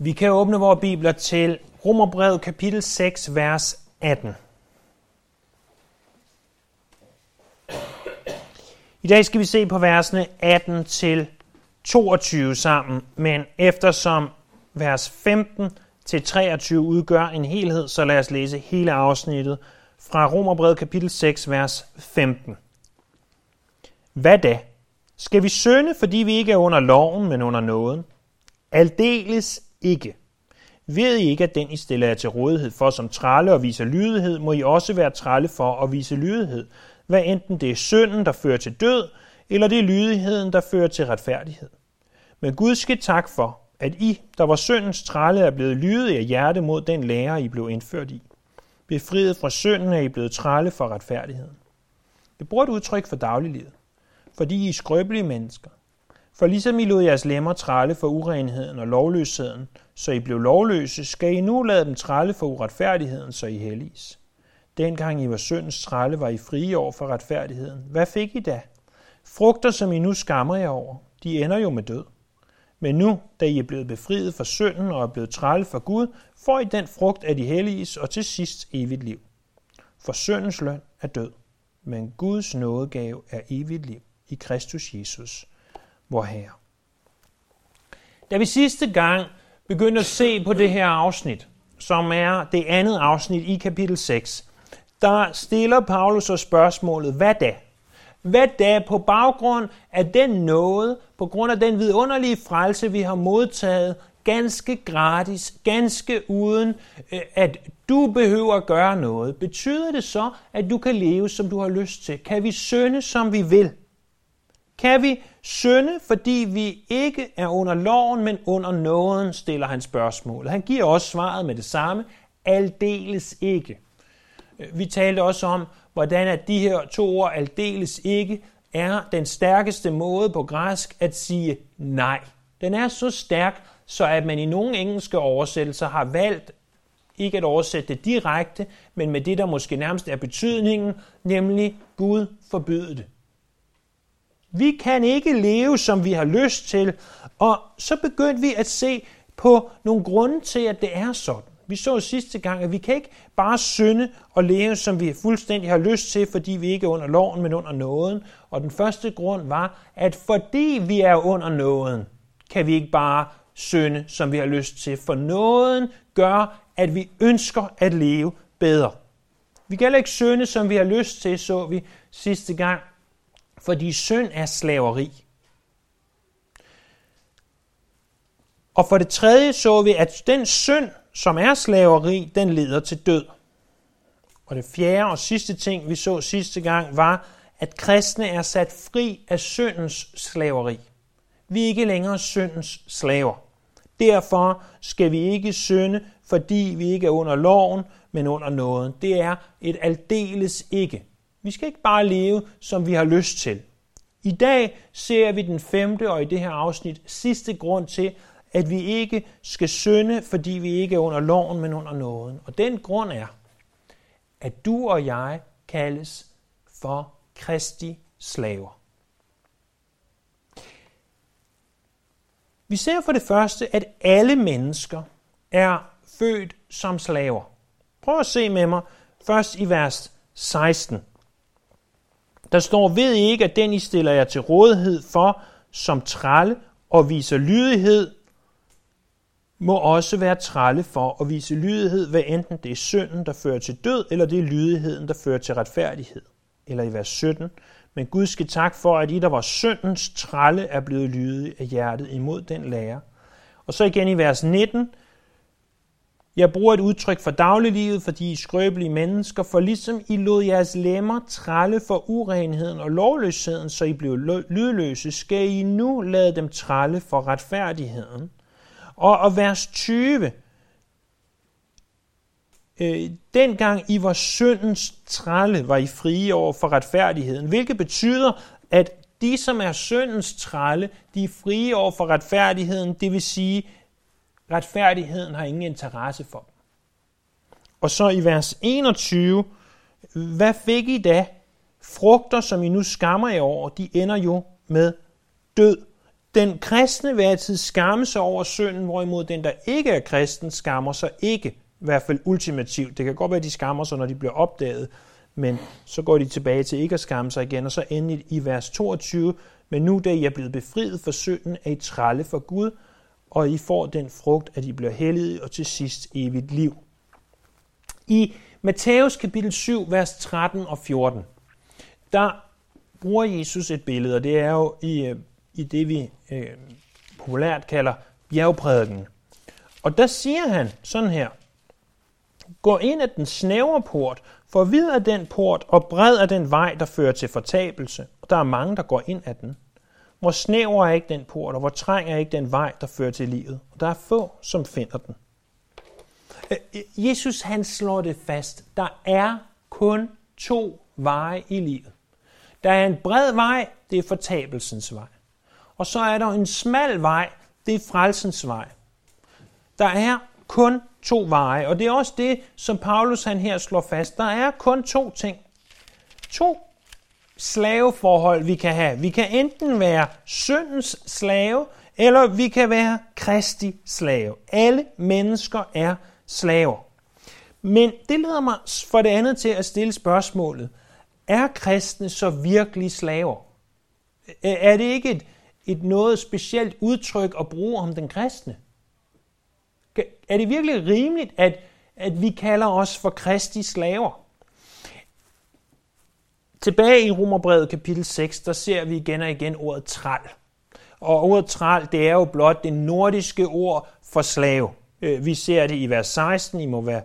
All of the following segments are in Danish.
Vi kan åbne vores bibler til Romerbrevet kapitel 6, vers 18. I dag skal vi se på versene 18 til 22 sammen, men eftersom vers 15 til 23 udgør en helhed, så lad os læse hele afsnittet fra Romerbrevet kapitel 6, vers 15. Hvad da? Skal vi sønde, fordi vi ikke er under loven, men under nåden? Aldeles ikke. Ved I ikke, at den I stiller jer til rådighed for som tralle og viser lydighed, må I også være tralle for at vise lydighed, hvad enten det er synden, der fører til død, eller det er lydigheden, der fører til retfærdighed. Men Gud skal tak for, at I, der var syndens tralle, er blevet lydige af hjerte mod den lære, I blev indført i. Befriet fra synden er I blevet tralle for retfærdigheden. Det bruger et udtryk for dagliglivet, fordi I er skrøbelige mennesker. For ligesom I lod jeres lemmer trælle for urenheden og lovløsheden, så I blev lovløse, skal I nu lade dem trælle for uretfærdigheden, så I helliges. Dengang I var syndens trælle, var I frie over for retfærdigheden. Hvad fik I da? Frugter, som I nu skammer jer over, de ender jo med død. Men nu, da I er blevet befriet fra synden og er blevet trælle for Gud, får I den frugt af de helliges og til sidst evigt liv. For syndens løn er død, men Guds nådegave er evigt liv i Kristus Jesus vor Herre. Da vi sidste gang begyndte at se på det her afsnit, som er det andet afsnit i kapitel 6, der stiller Paulus så spørgsmålet, hvad da? Hvad da på baggrund af den nåde, på grund af den vidunderlige frelse, vi har modtaget, ganske gratis, ganske uden, øh, at du behøver at gøre noget, betyder det så, at du kan leve, som du har lyst til? Kan vi synde, som vi vil? Kan vi synde, fordi vi ikke er under loven, men under nåden, stiller han spørgsmål. Han giver også svaret med det samme. Aldeles ikke. Vi talte også om, hvordan at de her to ord, aldeles ikke, er den stærkeste måde på græsk at sige nej. Den er så stærk, så at man i nogle engelske oversættelser har valgt ikke at oversætte det direkte, men med det, der måske nærmest er betydningen, nemlig Gud forbyde det. Vi kan ikke leve, som vi har lyst til. Og så begyndte vi at se på nogle grunde til, at det er sådan. Vi så sidste gang, at vi kan ikke bare synde og leve, som vi fuldstændig har lyst til, fordi vi ikke er under loven, men under nåden. Og den første grund var, at fordi vi er under nåden, kan vi ikke bare synde, som vi har lyst til. For nåden gør, at vi ønsker at leve bedre. Vi kan heller ikke synde, som vi har lyst til, så vi sidste gang fordi synd er slaveri. Og for det tredje så vi, at den synd, som er slaveri, den leder til død. Og det fjerde og sidste ting, vi så sidste gang, var, at kristne er sat fri af syndens slaveri. Vi er ikke længere syndens slaver. Derfor skal vi ikke synde, fordi vi ikke er under loven, men under nåden. Det er et aldeles ikke. Vi skal ikke bare leve, som vi har lyst til. I dag ser vi den femte og i det her afsnit sidste grund til, at vi ikke skal synde, fordi vi ikke er under loven, men under nåden. Og den grund er, at du og jeg kaldes for Kristi slaver. Vi ser for det første, at alle mennesker er født som slaver. Prøv at se med mig først i vers 16. Der står, ved I ikke, at den I stiller jer til rådighed for som tralle og viser lydighed, må også være tralle for at vise lydighed, hvad enten det er synden, der fører til død, eller det er lydigheden, der fører til retfærdighed. Eller i vers 17, men Gud skal tak for, at I, der var syndens tralle, er blevet lydige af hjertet imod den lære. Og så igen i vers 19, jeg bruger et udtryk for dagliglivet, fordi I skrøbelige mennesker, for ligesom I lod jeres lemmer tralle for urenheden og lovløsheden, så I blev lydløse, skal I nu lade dem tralle for retfærdigheden. Og, og vers 20, øh, dengang I var syndens trælle, var I frie over for retfærdigheden, hvilket betyder, at de, som er syndens trælle, de er frie over for retfærdigheden, det vil sige, Retfærdigheden har ingen interesse for dem. Og så i vers 21, hvad fik I da? Frugter, som I nu skammer jer over, de ender jo med død. Den kristne vil altid skamme sig over synden, hvorimod den, der ikke er kristen, skammer sig ikke. I hvert fald ultimativt. Det kan godt være, at de skammer sig, når de bliver opdaget, men så går de tilbage til ikke at skamme sig igen, og så endelig i vers 22, men nu da I er blevet befriet for synden, er I trælle for Gud, og I får den frugt, at I bliver hellige og til sidst evigt liv. I Matthæus kapitel 7, vers 13 og 14, der bruger Jesus et billede, og det er jo i, øh, i det, vi øh, populært kalder bjergprædiken. Og der siger han sådan her, Gå ind af den snævre port, for vid af den port og bred af den vej, der fører til fortabelse. Og der er mange, der går ind ad den. Hvor snæver er ikke den port, og hvor træng er ikke den vej, der fører til livet. Og der er få, som finder den. Øh, øh, Jesus han slår det fast. Der er kun to veje i livet. Der er en bred vej, det er fortabelsens vej. Og så er der en smal vej, det er frelsens vej. Der er kun to veje, og det er også det, som Paulus han her slår fast. Der er kun to ting. To slaveforhold, vi kan have. Vi kan enten være syndens slave, eller vi kan være kristi slave. Alle mennesker er slaver. Men det leder mig for det andet til at stille spørgsmålet, er kristne så virkelig slaver? Er det ikke et, et noget specielt udtryk at bruge om den kristne? Er det virkelig rimeligt, at, at vi kalder os for kristi slaver? Tilbage i Romerbrevet kapitel 6, der ser vi igen og igen ordet træl. Og ordet træl, det er jo blot det nordiske ord for slave. Øh, vi ser det i vers 16, I må være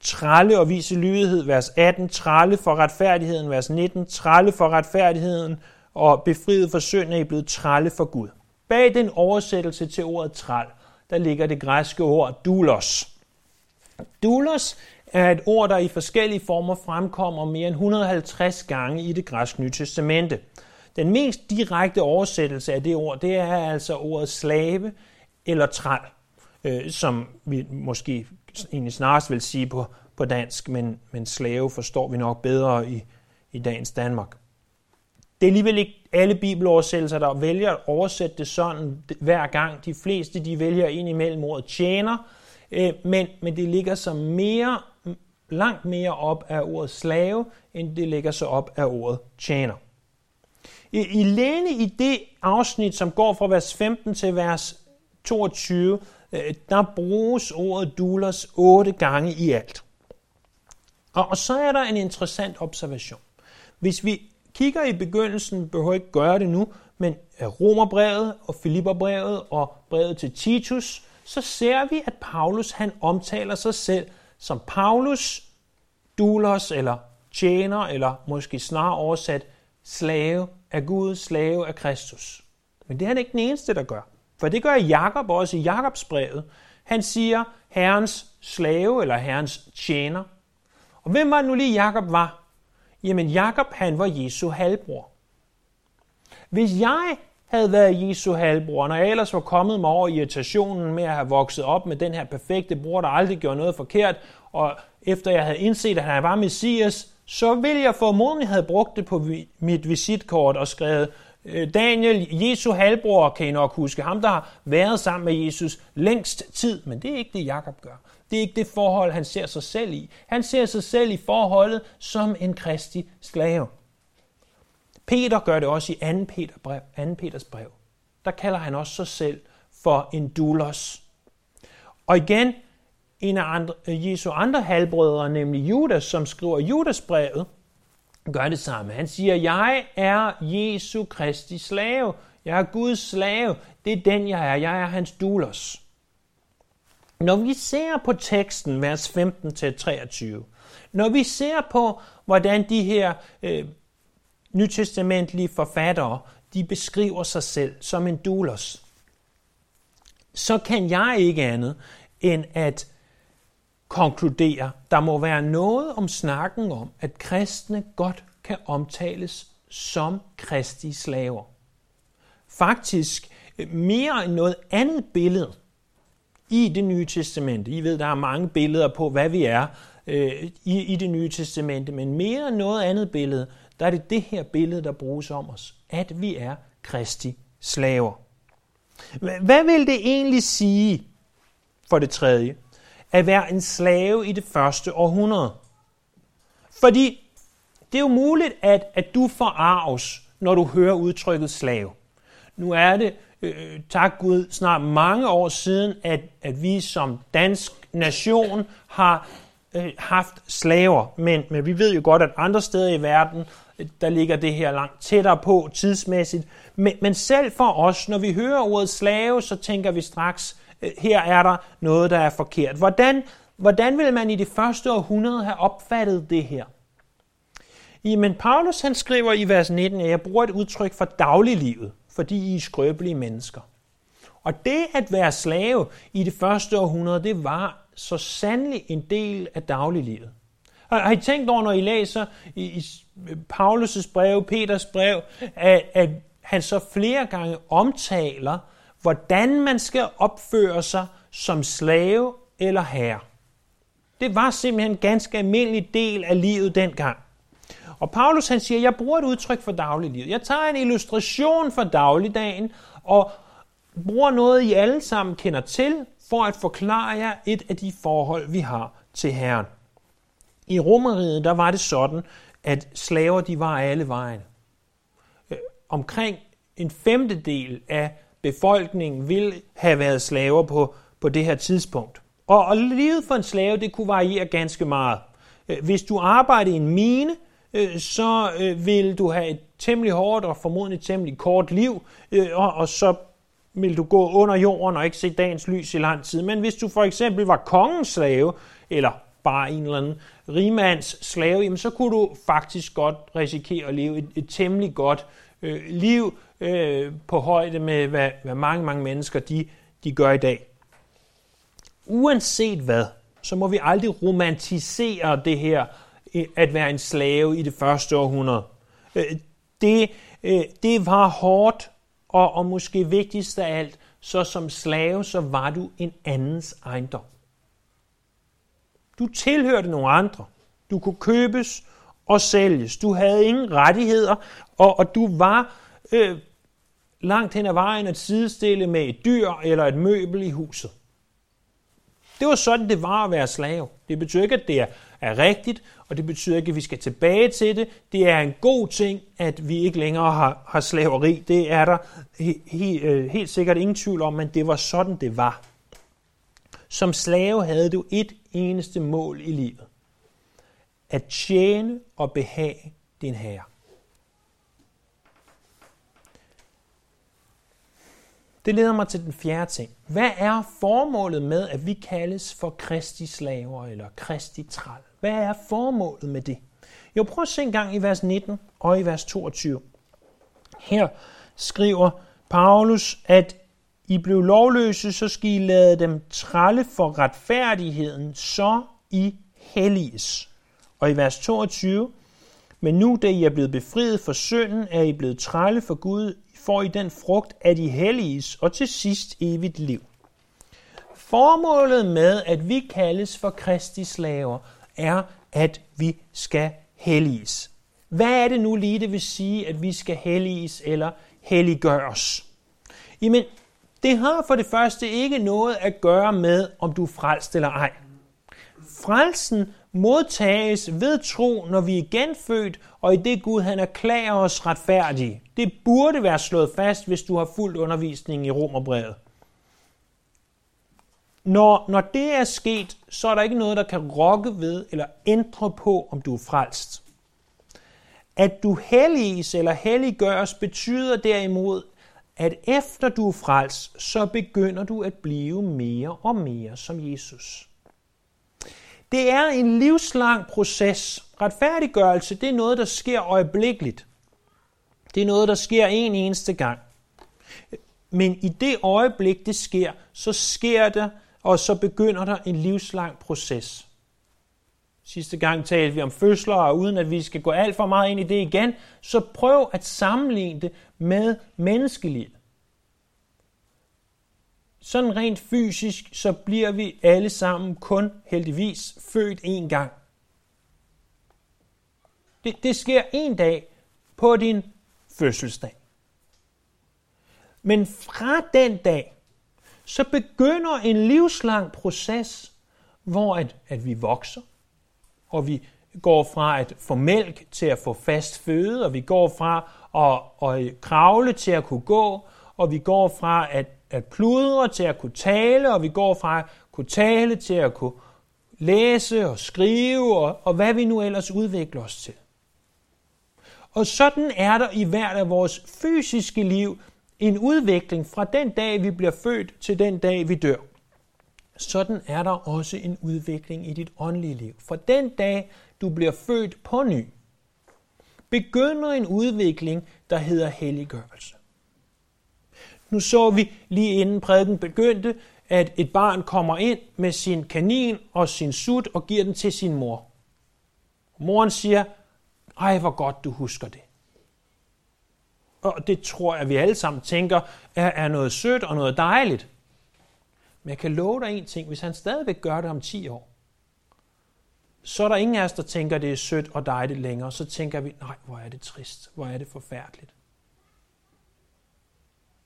tralle og vise lydighed, vers 18, tralle for retfærdigheden, vers 19, tralle for retfærdigheden og befriet for synd er I blevet tralle for Gud. Bag den oversættelse til ordet træl, der ligger det græske ord doulos. Doulos er et ord, der i forskellige former fremkommer mere end 150 gange i det græske nye testamente. Den mest direkte oversættelse af det ord, det er altså ordet slave eller træl, øh, som vi måske egentlig snarest vil sige på, på dansk, men, men slave forstår vi nok bedre i, i dagens Danmark. Det er alligevel ikke alle bibeloversættelser, der vælger at oversætte det sådan hver gang. De fleste de vælger ind imellem ordet tjener, øh, men, men det ligger så mere, langt mere op af ordet slave, end det ligger så op af ordet tjener. I, i læne i det afsnit, som går fra vers 15 til vers 22, øh, der bruges ordet doulos otte gange i alt. Og, og så er der en interessant observation. Hvis vi kigger i begyndelsen, behøver ikke gøre det nu, men Romerbrevet og Filipperbrevet og brevet til Titus, så ser vi, at Paulus han omtaler sig selv som Paulus, dulos eller tjener, eller måske snarere oversat slave af Gud, slave af Kristus. Men det er han ikke den eneste, der gør. For det gør Jakob også i Jakobs brevet. Han siger herrens slave eller herrens tjener. Og hvem var nu lige Jakob var? Jamen Jakob han var Jesu halvbror. Hvis jeg havde været Jesu halvbror, når jeg ellers var kommet mig over irritationen med at have vokset op med den her perfekte bror, der aldrig gjorde noget forkert, og efter jeg havde indset, at han var Messias, så ville jeg formodentlig have brugt det på mit visitkort og skrevet, øh, Daniel, Jesu halvbror, kan I nok huske, ham der har været sammen med Jesus længst tid, men det er ikke det, Jakob gør. Det er ikke det forhold, han ser sig selv i. Han ser sig selv i forholdet som en kristi slave. Peter gør det også i 2. Peter brev, 2. Peters brev. Der kalder han også sig selv for en doulos. Og igen, en af andre, øh, Jesu andre halvbrødre, nemlig Judas, som skriver Judasbrevet, gør det samme. Han siger, jeg er Jesu Kristi slave. Jeg er Guds slave. Det er den, jeg er. Jeg er hans doulos. Når vi ser på teksten, vers 15-23, når vi ser på, hvordan de her øh, nytestamentlige forfattere, de beskriver sig selv som en doulos, så kan jeg ikke andet end at konkludere, der må være noget om snakken om, at kristne godt kan omtales som kristi slaver. Faktisk øh, mere end noget andet billede i det nye testamente. I ved, der er mange billeder på, hvad vi er øh, i, i det nye testamente, men mere end noget andet billede, der er det det her billede, der bruges om os, at vi er kristi slaver. Hvad vil det egentlig sige, for det tredje, at være en slave i det første århundrede? Fordi det er jo muligt, at, at du forarves, når du hører udtrykket slave. Nu er det, øh, øh, tak Gud, snart mange år siden, at, at vi som dansk nation har øh, haft slaver. Men, men vi ved jo godt, at andre steder i verden, der ligger det her langt tættere på tidsmæssigt. Men, men selv for os, når vi hører ordet slave, så tænker vi straks, øh, her er der noget, der er forkert. Hvordan, hvordan vil man i det første århundrede have opfattet det her? Jamen, Paulus han skriver i vers 19, at jeg bruger et udtryk for dagliglivet, fordi I er skrøbelige mennesker. Og det at være slave i det første århundrede, det var så sandelig en del af dagliglivet. Har I tænkt over, når I læser i, i Paulus' brev, Peters brev, at, at han så flere gange omtaler, hvordan man skal opføre sig som slave eller herre. Det var simpelthen en ganske almindelig del af livet dengang. Og Paulus han siger, jeg bruger et udtryk for dagliglivet. Jeg tager en illustration for dagligdagen og bruger noget, I alle sammen kender til, for at forklare jer et af de forhold, vi har til Herren. I Romeriet, der var det sådan, at slaver, de var alle vejen. Øh, omkring en femtedel af befolkningen vil have været slaver på, på det her tidspunkt. Og, og livet for en slave, det kunne variere ganske meget. Øh, hvis du arbejdede i en mine, øh, så vil du have et temmelig hårdt og formodentlig temmelig kort liv, og, og så vil du gå under jorden og ikke se dagens lys i lang tid. Men hvis du for eksempel var kongens slave, eller bare en eller anden rimands slave, jamen så kunne du faktisk godt risikere at leve et, et temmelig godt øh, liv øh, på højde med, hvad, hvad mange, mange mennesker de, de gør i dag. Uanset hvad, så må vi aldrig romantisere det her øh, at være en slave i det første århundrede. Øh, det, øh, det var hårdt, og, og måske vigtigst af alt, så som slave, så var du en andens ejendom. Du tilhørte nogle andre. Du kunne købes og sælges. Du havde ingen rettigheder, og, og du var øh, langt hen ad vejen at sidestille med et dyr eller et møbel i huset. Det var sådan, det var at være slave. Det betyder ikke, at det er, er rigtigt, og det betyder ikke, at vi skal tilbage til det. Det er en god ting, at vi ikke længere har, har slaveri. Det er der he, he, øh, helt sikkert ingen tvivl om, men det var sådan, det var. Som slave havde du et eneste mål i livet. At tjene og behage din herre. Det leder mig til den fjerde ting. Hvad er formålet med, at vi kaldes for kristi slaver eller kristi træl? Hvad er formålet med det? Jo, prøv at se en gang i vers 19 og i vers 22. Her skriver Paulus, at i blev lovløse, så skal I lade dem tralle for retfærdigheden, så I helliges. Og i vers 22, men nu da I er blevet befriet for synden, er I blevet trælle for Gud, får I den frugt af de helliges, og til sidst evigt liv. Formålet med, at vi kaldes for Kristi slaver, er, at vi skal helliges. Hvad er det nu lige, det vil sige, at vi skal helliges eller helliggøres? Jamen, det har for det første ikke noget at gøre med, om du er frelst eller ej. Frelsen modtages ved tro, når vi er genfødt, og i det Gud han erklærer os retfærdige. Det burde være slået fast, hvis du har fuldt undervisningen i Romerbrevet. Når, når det er sket, så er der ikke noget, der kan rokke ved eller ændre på, om du er frelst. At du helliges eller helliggøres betyder derimod, at efter du er frelst, så begynder du at blive mere og mere som Jesus. Det er en livslang proces. Retfærdiggørelse, det er noget, der sker øjeblikkeligt. Det er noget, der sker en eneste gang. Men i det øjeblik, det sker, så sker det, og så begynder der en livslang proces. Sidste gang talte vi om fødsler, og uden at vi skal gå alt for meget ind i det igen, så prøv at sammenligne det med menneskelivet. Sådan rent fysisk, så bliver vi alle sammen kun heldigvis født én gang. Det, det sker en dag på din fødselsdag. Men fra den dag, så begynder en livslang proces, hvor at, at vi vokser, og vi går fra at få mælk til at få fast føde, og vi går fra at, at kravle til at kunne gå, og vi går fra at, at pludre til at kunne tale, og vi går fra at kunne tale til at kunne læse og skrive, og, og hvad vi nu ellers udvikler os til. Og sådan er der i hvert af vores fysiske liv en udvikling fra den dag, vi bliver født, til den dag, vi dør. Sådan er der også en udvikling i dit åndelige liv. For den dag, du bliver født på ny, begynder en udvikling, der hedder helliggørelse. Nu så vi lige inden prædiken begyndte, at et barn kommer ind med sin kanin og sin sut og giver den til sin mor. Moren siger, ej hvor godt du husker det. Og det tror jeg, vi alle sammen tænker, er, er noget sødt og noget dejligt. Men jeg kan love dig en ting, hvis han stadigvæk gør det om 10 år, så er der ingen af os, der tænker, det er sødt og dejligt længere. Så tænker vi, nej, hvor er det trist, hvor er det forfærdeligt.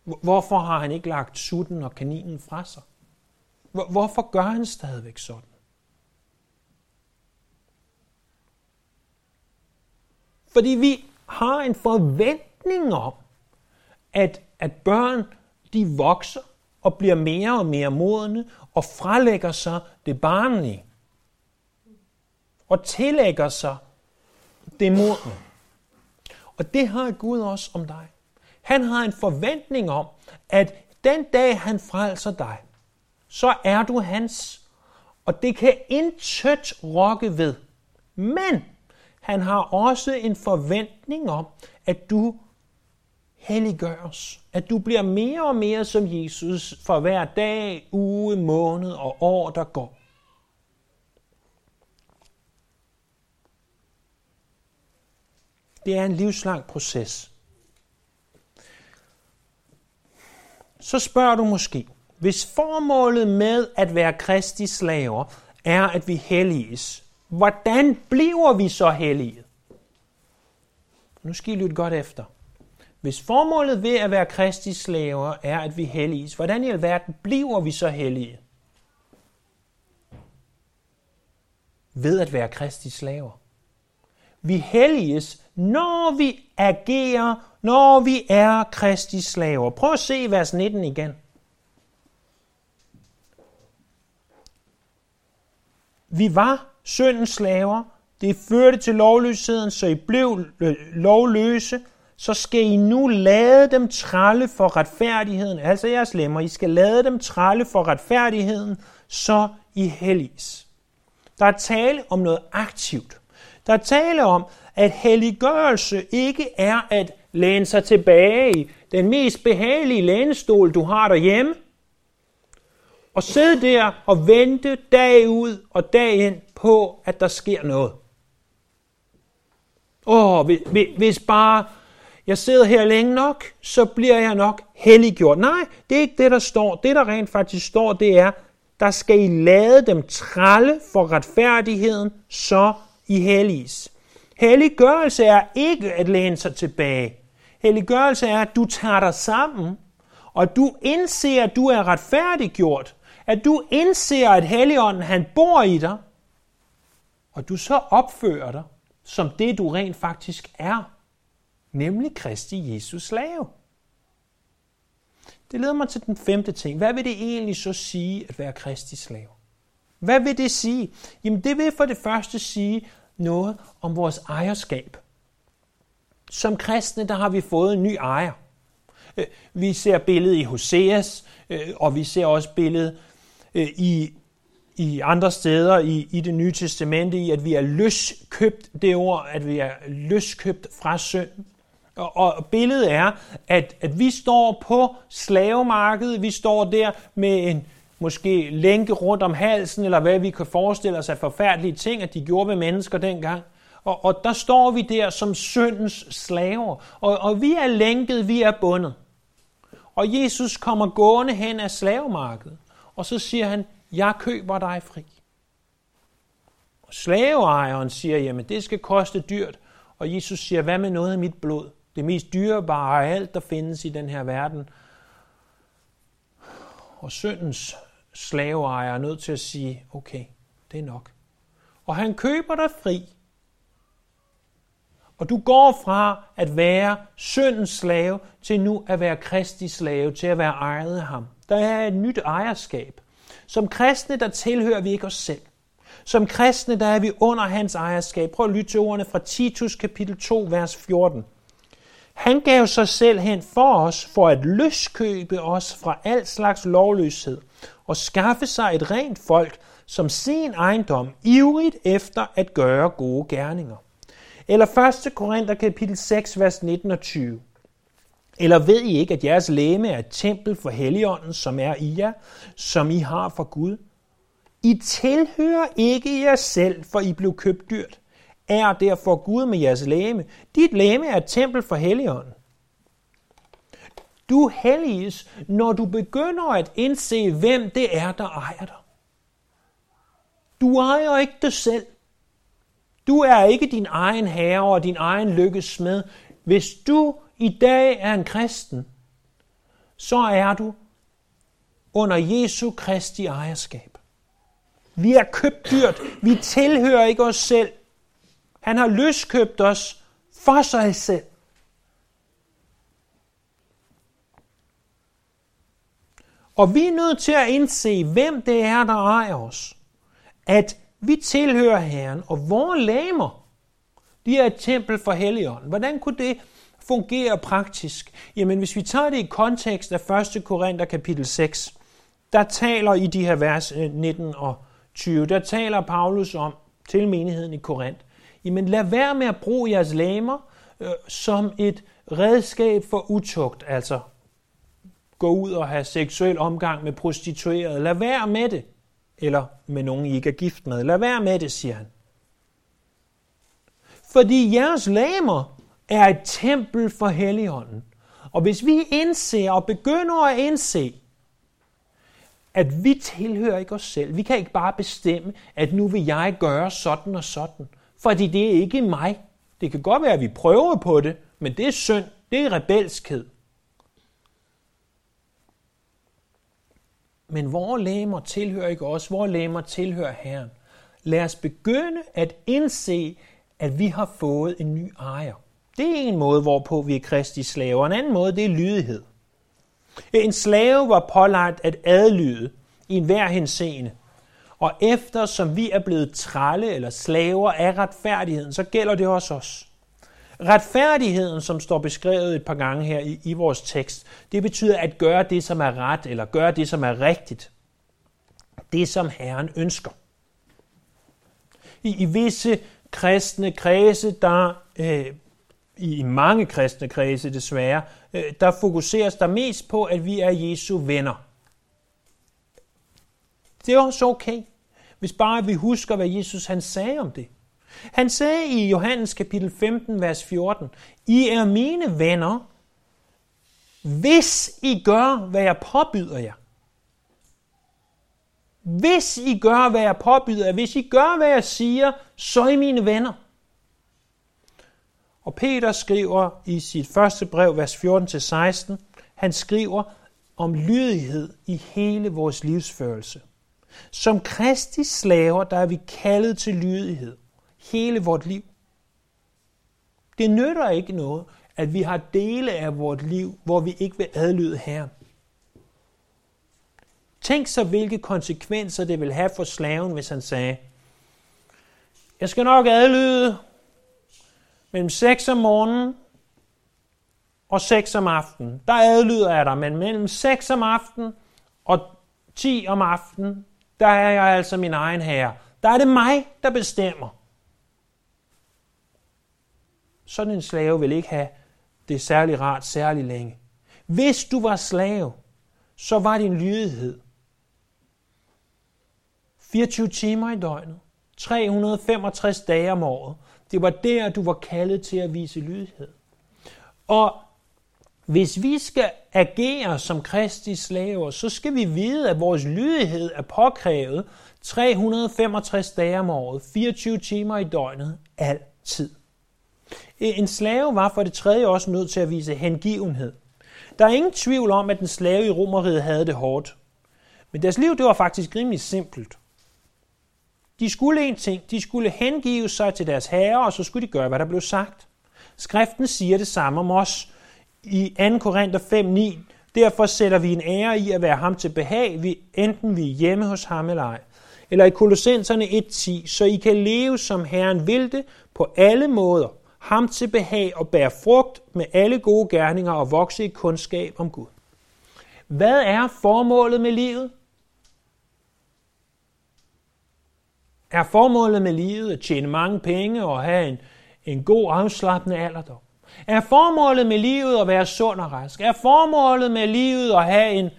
Hvorfor har han ikke lagt sutten og kaninen fra sig? Hvorfor gør han stadigvæk sådan? Fordi vi har en forventning om, at, at børn de vokser og bliver mere og mere modne og frelægger sig det barnlige og tillægger sig det modne. Og det har Gud også om dig. Han har en forventning om, at den dag han frelser dig, så er du hans. Og det kan intet rokke ved. Men han har også en forventning om, at du helliggøres. At du bliver mere og mere som Jesus for hver dag, uge, måned og år, der går. Det er en livslang proces. Så spørger du måske, hvis formålet med at være kristi slaver er, at vi helliges, hvordan bliver vi så hellige? Nu skal I lytte godt efter. Hvis formålet ved at være kristi slaver er, at vi helliges, hvordan i alverden bliver vi så hellige? Ved at være kristi slaver. Vi helliges, når vi agerer, når vi er kristi slaver. Prøv at se vers 19 igen. Vi var syndens slaver. Det førte til lovløsheden, så I blev lovløse. Så skal I nu lade dem tralle for retfærdigheden. Altså jeres lemmer. I skal lade dem tralle for retfærdigheden, så I helliges. Der er tale om noget aktivt. Der er tale om, at helliggørelse ikke er at læne sig tilbage i den mest behagelige lænestol, du har derhjemme, og sidde der og vente dag ud og dag ind på, at der sker noget. Åh, hvis bare jeg sidder her længe nok, så bliver jeg nok helliggjort. Nej, det er ikke det, der står. Det, der rent faktisk står, det er, der skal I lade dem tralle for retfærdigheden, så I helliges. Helliggørelse er ikke at læne sig tilbage. Helliggørelse er, at du tager dig sammen, og du indser, at du er retfærdiggjort. At du indser, at Helligånden han bor i dig, og du så opfører dig som det, du rent faktisk er, nemlig Kristi Jesus slave. Det leder mig til den femte ting. Hvad vil det egentlig så sige at være Kristi slave? Hvad vil det sige? Jamen det vil for det første sige noget om vores ejerskab. Som kristne, der har vi fået en ny ejer. Øh, vi ser billedet i Hoseas, øh, og vi ser også billedet øh, i, i andre steder i, i det nye testamente, i at vi er løskøbt, det ord, at vi er løskøbt fra synd. Og, og billedet er, at, at vi står på slavemarkedet, vi står der med en måske lænke rundt om halsen, eller hvad vi kan forestille os af forfærdelige ting, at de gjorde ved mennesker dengang. Og, og der står vi der som syndens slaver, og, og vi er lænket, vi er bundet. Og Jesus kommer gående hen af slavemarkedet, og så siger han, jeg køber dig fri. Og slaveejeren siger, jamen det skal koste dyrt. Og Jesus siger, hvad med noget af mit blod? Det mest dyrebare af alt, der findes i den her verden. Og syndens slaveejer er nødt til at sige, okay, det er nok. Og han køber dig fri. Og du går fra at være syndens slave til nu at være Kristi slave, til at være ejet af ham. Der er et nyt ejerskab. Som kristne, der tilhører vi ikke os selv. Som kristne, der er vi under hans ejerskab. Prøv at lytte til ordene fra Titus kapitel 2, vers 14. Han gav sig selv hen for os, for at løskøbe os fra al slags lovløshed, og skaffe sig et rent folk, som sin ejendom, ivrigt efter at gøre gode gerninger. Eller 1. Korinther kapitel 6, vers 19 og 20. Eller ved I ikke, at jeres læme er et tempel for Helligånden, som er i jer, som I har fra Gud? I tilhører ikke jer selv, for I blev købt dyrt. Er derfor Gud med jeres læme. Dit læme er et tempel for Helligånden. Du helliges, når du begynder at indse, hvem det er, der ejer dig. Du ejer ikke dig selv. Du er ikke din egen herre og din egen lykkes med. Hvis du i dag er en kristen, så er du under Jesu Kristi ejerskab. Vi er købt dyrt. Vi tilhører ikke os selv. Han har løskøbt os for sig selv. Og vi er nødt til at indse, hvem det er, der ejer os. At vi tilhører Herren, og vores læmer, de er et tempel for Helligånden. Hvordan kunne det fungere praktisk? Jamen, hvis vi tager det i kontekst af 1. Korinther kapitel 6, der taler i de her vers øh, 19 og 20, der taler Paulus om til menigheden i Korinth, jamen lad være med at bruge jeres læmer øh, som et redskab for utugt, altså gå ud og have seksuel omgang med prostituerede. Lad være med det. Eller med nogen, I ikke er gift med. Lad være med det, siger han. Fordi jeres læmer er et tempel for Helligånden. Og hvis vi indser og begynder at indse, at vi tilhører ikke os selv. Vi kan ikke bare bestemme, at nu vil jeg gøre sådan og sådan. Fordi det er ikke mig. Det kan godt være, at vi prøver på det, men det er synd. Det er rebelskhed. Men vores læmer tilhører ikke os. Vores læmer tilhører Herren. Lad os begynde at indse, at vi har fået en ny ejer. Det er en måde, hvorpå vi er kristi slaver. En anden måde, det er lydighed. En slave var pålagt at adlyde i enhver henseende. Og efter som vi er blevet trælle eller slaver af retfærdigheden, så gælder det også os. Retfærdigheden, som står beskrevet et par gange her i, i vores tekst, det betyder at gøre det, som er ret, eller gøre det, som er rigtigt. Det, som Herren ønsker. I, i visse kristne kredse, der øh, i mange kristne kredse desværre, øh, der fokuseres der mest på, at vi er Jesu venner. Det er også okay, hvis bare vi husker, hvad Jesus han sagde om det. Han sagde i Johannes kapitel 15, vers 14, I er mine venner, hvis I gør, hvad jeg påbyder jer. Hvis I gør, hvad jeg påbyder jer, hvis I gør, hvad jeg siger, så er I mine venner. Og Peter skriver i sit første brev, vers 14-16, han skriver om lydighed i hele vores livsførelse. Som Kristi slaver, der er vi kaldet til lydighed hele vort liv. Det nytter ikke noget, at vi har dele af vort liv, hvor vi ikke vil adlyde Herren. Tænk så, hvilke konsekvenser det vil have for slaven, hvis han sagde, jeg skal nok adlyde mellem 6 om morgenen og 6 om aftenen. Der adlyder jeg dig, men mellem 6 om aftenen og 10 om aftenen, der er jeg altså min egen herre. Der er det mig, der bestemmer. Sådan en slave vil ikke have det særlig rart særlig længe. Hvis du var slave, så var din lydighed 24 timer i døgnet, 365 dage om året. Det var der, du var kaldet til at vise lydighed. Og hvis vi skal agere som Kristi slaver, så skal vi vide, at vores lydighed er påkrævet 365 dage om året, 24 timer i døgnet, altid. En slave var for det tredje også nødt til at vise hengivenhed. Der er ingen tvivl om, at den slave i Romeriet havde det hårdt. Men deres liv, det var faktisk rimelig simpelt. De skulle en ting, de skulle hengive sig til deres herre, og så skulle de gøre, hvad der blev sagt. Skriften siger det samme om os. I 2. Korinther 5.9, derfor sætter vi en ære i at være ham til behag, vi, enten vi er hjemme hos ham eller ej. Eller i Kolossenserne 1.10, så I kan leve som Herren vil det på alle måder, ham til behag og bære frugt med alle gode gerninger og vokse i kundskab om Gud. Hvad er formålet med livet? Er formålet med livet at tjene mange penge og have en, en god afslappende alderdom? Er formålet med livet at være sund og rask? Er formålet med livet at have en,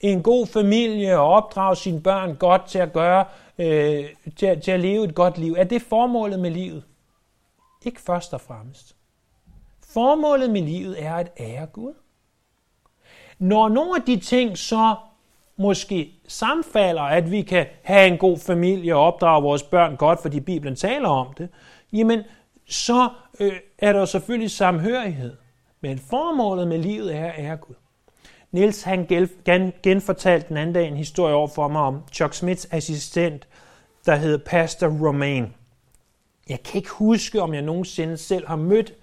en god familie og opdrage sine børn godt til at gøre, øh, til, at, til at leve et godt liv? Er det formålet med livet? Ikke først og fremmest. Formålet med livet er at ære Gud. Når nogle af de ting så måske sammenfalder, at vi kan have en god familie og opdrage vores børn godt, fordi Bibelen taler om det, jamen så øh, er der selvfølgelig samhørighed. Men formålet med livet er at ære Gud. Niels han genfortalte den anden dag en historie over for mig om Chuck Smiths assistent, der hed Pastor Romain. Jeg kan ikke huske, om jeg nogensinde selv har mødt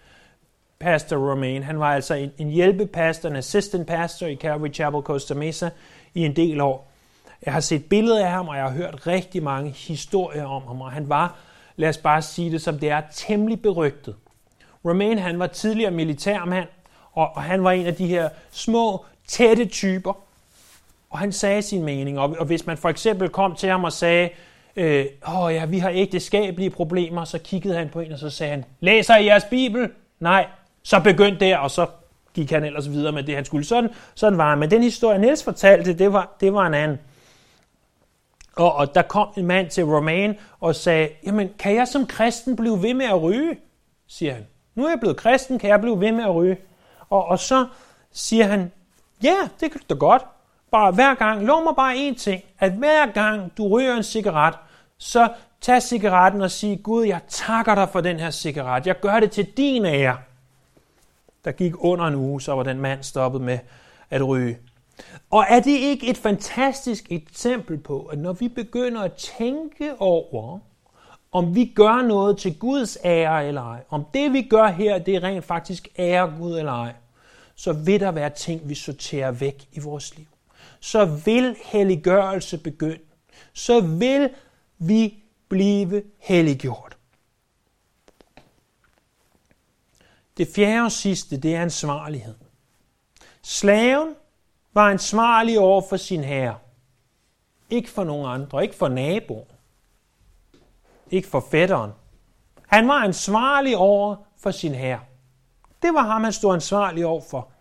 Pastor Romain. Han var altså en, en hjælpepastor, en assistant pastor i Calvary Chapel Costa Mesa i en del år. Jeg har set billeder af ham, og jeg har hørt rigtig mange historier om ham, og han var, lad os bare sige det som det er, temmelig berygtet. Romain, han var tidligere militærmand, og, og han var en af de her små, tætte typer, og han sagde sin mening, og, og hvis man for eksempel kom til ham og sagde, øh, åh ja, vi har ægteskabelige problemer, så kiggede han på en, og så sagde han, læser I jeres Bibel? Nej, så begyndte der, og så gik han ellers videre med det, han skulle. Sådan, sådan var han. Men den historie, Niels fortalte, det var, det var en anden. Og, og der kom en mand til Romain og sagde, jamen, kan jeg som kristen blive ved med at ryge? siger han. Nu er jeg blevet kristen, kan jeg blive ved med at ryge? Og, og så siger han, ja, det kan du da godt. Bare hver gang, lov mig bare én ting, at hver gang du ryger en cigaret, så tag cigaretten og sig, Gud, jeg takker dig for den her cigaret. Jeg gør det til din ære. Der gik under en uge, så var den mand stoppet med at ryge. Og er det ikke et fantastisk eksempel på, at når vi begynder at tænke over, om vi gør noget til Guds ære eller ej, om det vi gør her, det er rent faktisk ære Gud eller ej, så vil der være ting, vi sorterer væk i vores liv. Så vil helliggørelse begynde. Så vil vi blive helliggjort. Det fjerde og sidste, det er ansvarlighed. Slaven var ansvarlig over for sin herre. Ikke for nogen andre, ikke for naboen. Ikke forfætteren. Han var ansvarlig over for sin herre. Det var ham, han stod ansvarlig over for.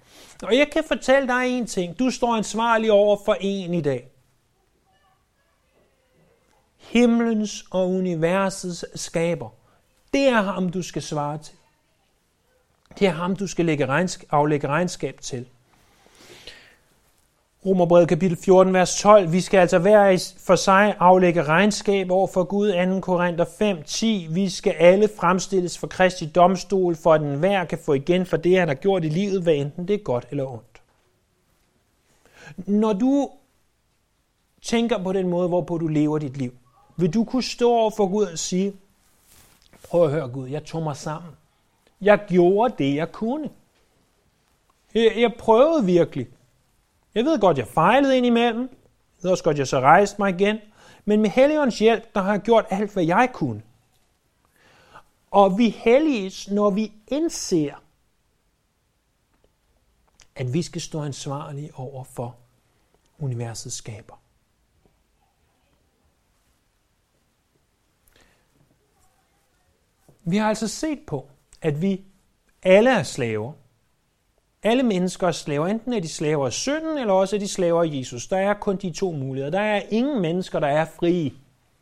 Og jeg kan fortælle dig en ting. Du står ansvarlig over for en i dag. Himlens og universets skaber. Det er ham, du skal svare til. Det er ham, du skal lægge regnskab, aflægge regnskab til. Romerbrevet kapitel 14, vers 12. Vi skal altså hver for sig aflægge regnskab over for Gud. 2. Korinther 5, 10. Vi skal alle fremstilles for Kristi domstol, for at den hver kan få igen for det, han har gjort i livet, hvad enten det er godt eller ondt. Når du tænker på den måde, hvorpå du lever dit liv, vil du kunne stå over for Gud og sige, prøv at høre Gud, jeg tog mig sammen. Jeg gjorde det, jeg kunne. Jeg, jeg prøvede virkelig. Jeg ved godt, jeg fejlede ind imellem. Jeg ved også godt, jeg så rejste mig igen. Men med Helligåndens hjælp, der har jeg gjort alt, hvad jeg kunne. Og vi helliges, når vi indser, at vi skal stå ansvarlige over for universets skaber. Vi har altså set på, at vi alle er slaver. Alle mennesker er slaver. Enten er de slaver af synden, eller også er de slaver af Jesus. Der er kun de to muligheder. Der er ingen mennesker, der er frie.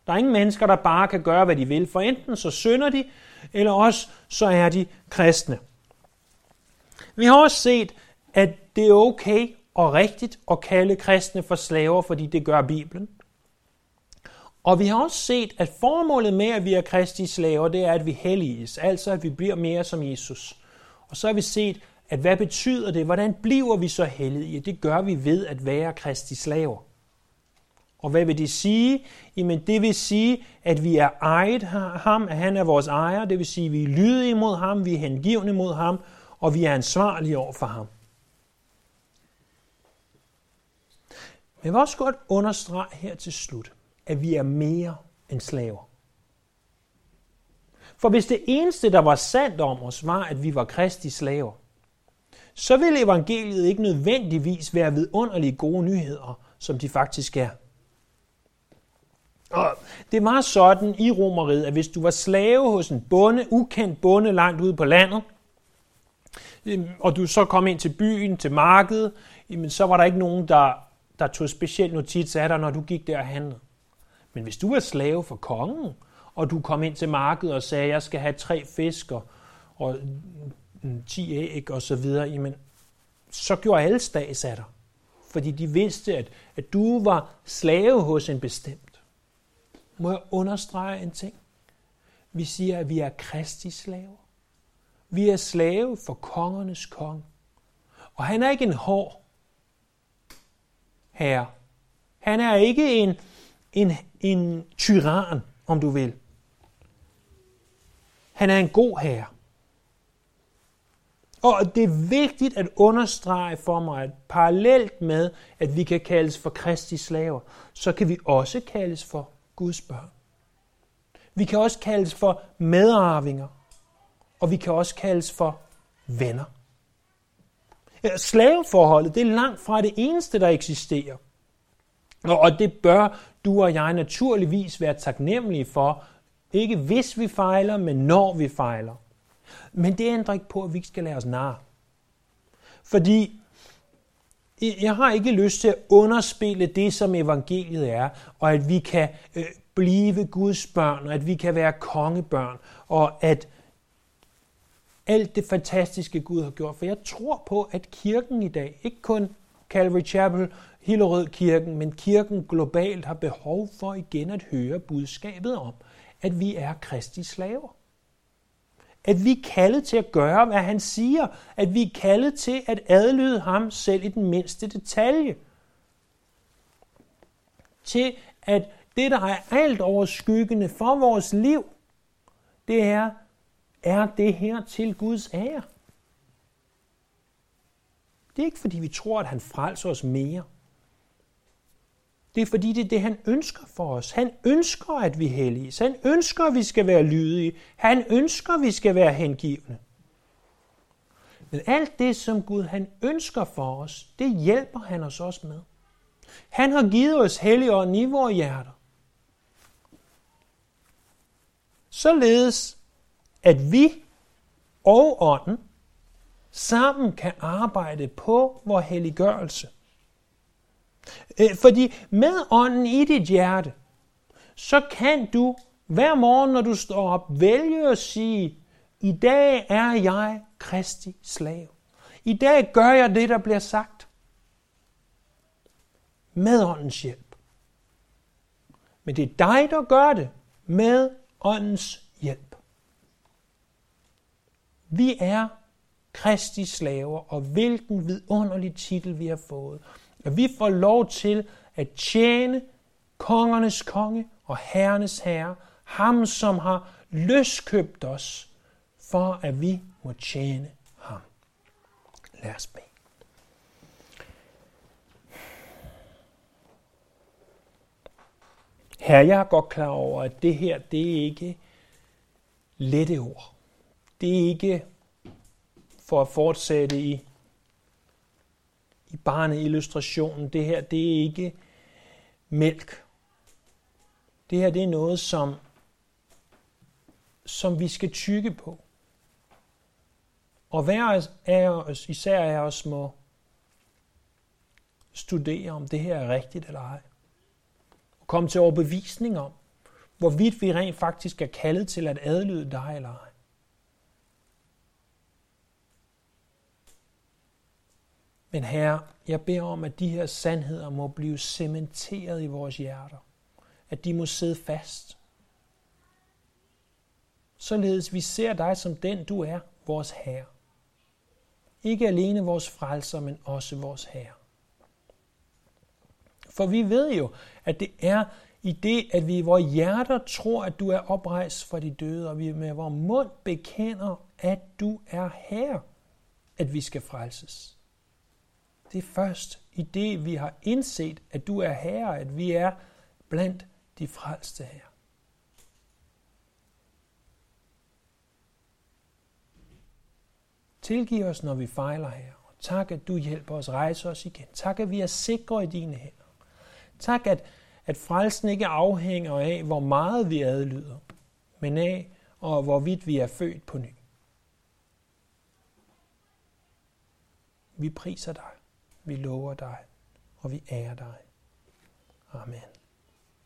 Der er ingen mennesker, der bare kan gøre, hvad de vil. For enten så synder de, eller også så er de kristne. Vi har også set, at det er okay og rigtigt at kalde kristne for slaver, fordi det gør Bibelen. Og vi har også set, at formålet med, at vi er kristi slaver, det er, at vi helliges, altså at vi bliver mere som Jesus. Og så har vi set, at hvad betyder det? Hvordan bliver vi så hellige? Det gør vi ved at være kristi slaver. Og hvad vil det sige? Jamen det vil sige, at vi er ejet ham, at han er vores ejer. Det vil sige, at vi er lydige mod ham, vi er hengivne mod ham, og vi er ansvarlige over for ham. Men jeg vil også godt understrege her til slut, at vi er mere end slaver. For hvis det eneste, der var sandt om os, var, at vi var kristi slaver, så ville evangeliet ikke nødvendigvis være vidunderlige gode nyheder, som de faktisk er. Og det var sådan i Romeriet, at hvis du var slave hos en bonde, ukendt bonde langt ude på landet, øhm, og du så kom ind til byen, til markedet, jamen så var der ikke nogen, der, der tog specielt notits af dig, når du gik der og handlede. Men hvis du var slave for kongen, og du kom ind til markedet og sagde, jeg skal have tre fisk, og 10 æg og så videre, jamen, så gjorde alle statsatter. Fordi de vidste, at, at du var slave hos en bestemt. Må jeg understrege en ting? Vi siger, at vi er kristi slaver. Vi er slave for kongernes konge. Og han er ikke en hård herre. Han er ikke en, en, en tyran, om du vil. Han er en god herre. Og det er vigtigt at understrege for mig, at parallelt med, at vi kan kaldes for kristi slaver, så kan vi også kaldes for Guds børn. Vi kan også kaldes for medarvinger, og vi kan også kaldes for venner. Slaveforholdet, det er langt fra det eneste, der eksisterer. Og det bør du og jeg naturligvis være taknemmelige for, ikke hvis vi fejler, men når vi fejler. Men det ændrer ikke på, at vi ikke skal lade os narre. Fordi jeg har ikke lyst til at underspille det, som evangeliet er, og at vi kan øh, blive Guds børn, og at vi kan være kongebørn, og at alt det fantastiske Gud har gjort. For jeg tror på, at kirken i dag, ikke kun Calvary Chapel, Hillerød Kirken, men kirken globalt har behov for igen at høre budskabet om, at vi er Kristi slaver. At vi er kaldet til at gøre, hvad han siger. At vi er kaldet til at adlyde ham selv i den mindste detalje. Til at det, der er alt overskyggende for vores liv, det er, er det her til Guds ære. Det er ikke fordi, vi tror, at han frelser os mere. Det er fordi, det er det, han ønsker for os. Han ønsker, at vi helliges. Han ønsker, at vi skal være lydige. Han ønsker, at vi skal være hengivne. Men alt det, som Gud han ønsker for os, det hjælper han os også med. Han har givet os helligånden i vores hjerter. Således, at vi og ånden sammen kan arbejde på vores helliggørelse – Øh, fordi med ånden i dit hjerte, så kan du hver morgen, når du står op, vælge at sige, i dag er jeg Kristi slave. I dag gør jeg det, der bliver sagt. Med åndens hjælp. Men det er dig, der gør det med åndens hjælp. Vi er Kristi slaver, og hvilken vidunderlig titel vi har fået. At vi får lov til at tjene kongernes konge og herrenes herre, ham som har løskøbt os, for at vi må tjene ham. Lad os bede. Herre, jeg er godt klar over, at det her, det er ikke lette ord. Det er ikke for at fortsætte i i barneillustrationen. Det her, det er ikke mælk. Det her, det er noget, som, som vi skal tykke på. Og hver af os, især af os, må studere, om det her er rigtigt eller ej. Og komme til overbevisning om, hvorvidt vi rent faktisk er kaldet til at adlyde dig eller ej. Men herre, jeg beder om, at de her sandheder må blive cementeret i vores hjerter. At de må sidde fast. Således vi ser dig som den, du er, vores Herre. Ikke alene vores frelser, men også vores Herre. For vi ved jo, at det er i det, at vi i vores hjerter tror, at du er oprejst fra de døde, og vi med vores mund bekender, at du er her, at vi skal frelses. Det er først i det, vi har indset, at du er herre, at vi er blandt de frelste her. Tilgiv os, når vi fejler her. Og tak, at du hjælper os rejse os igen. Tak, at vi er sikre i dine hænder. Tak, at, at frelsen ikke afhænger af, hvor meget vi adlyder, men af, og hvorvidt vi er født på ny. Vi priser dig, vi lover dig, og vi ærer dig. Amen.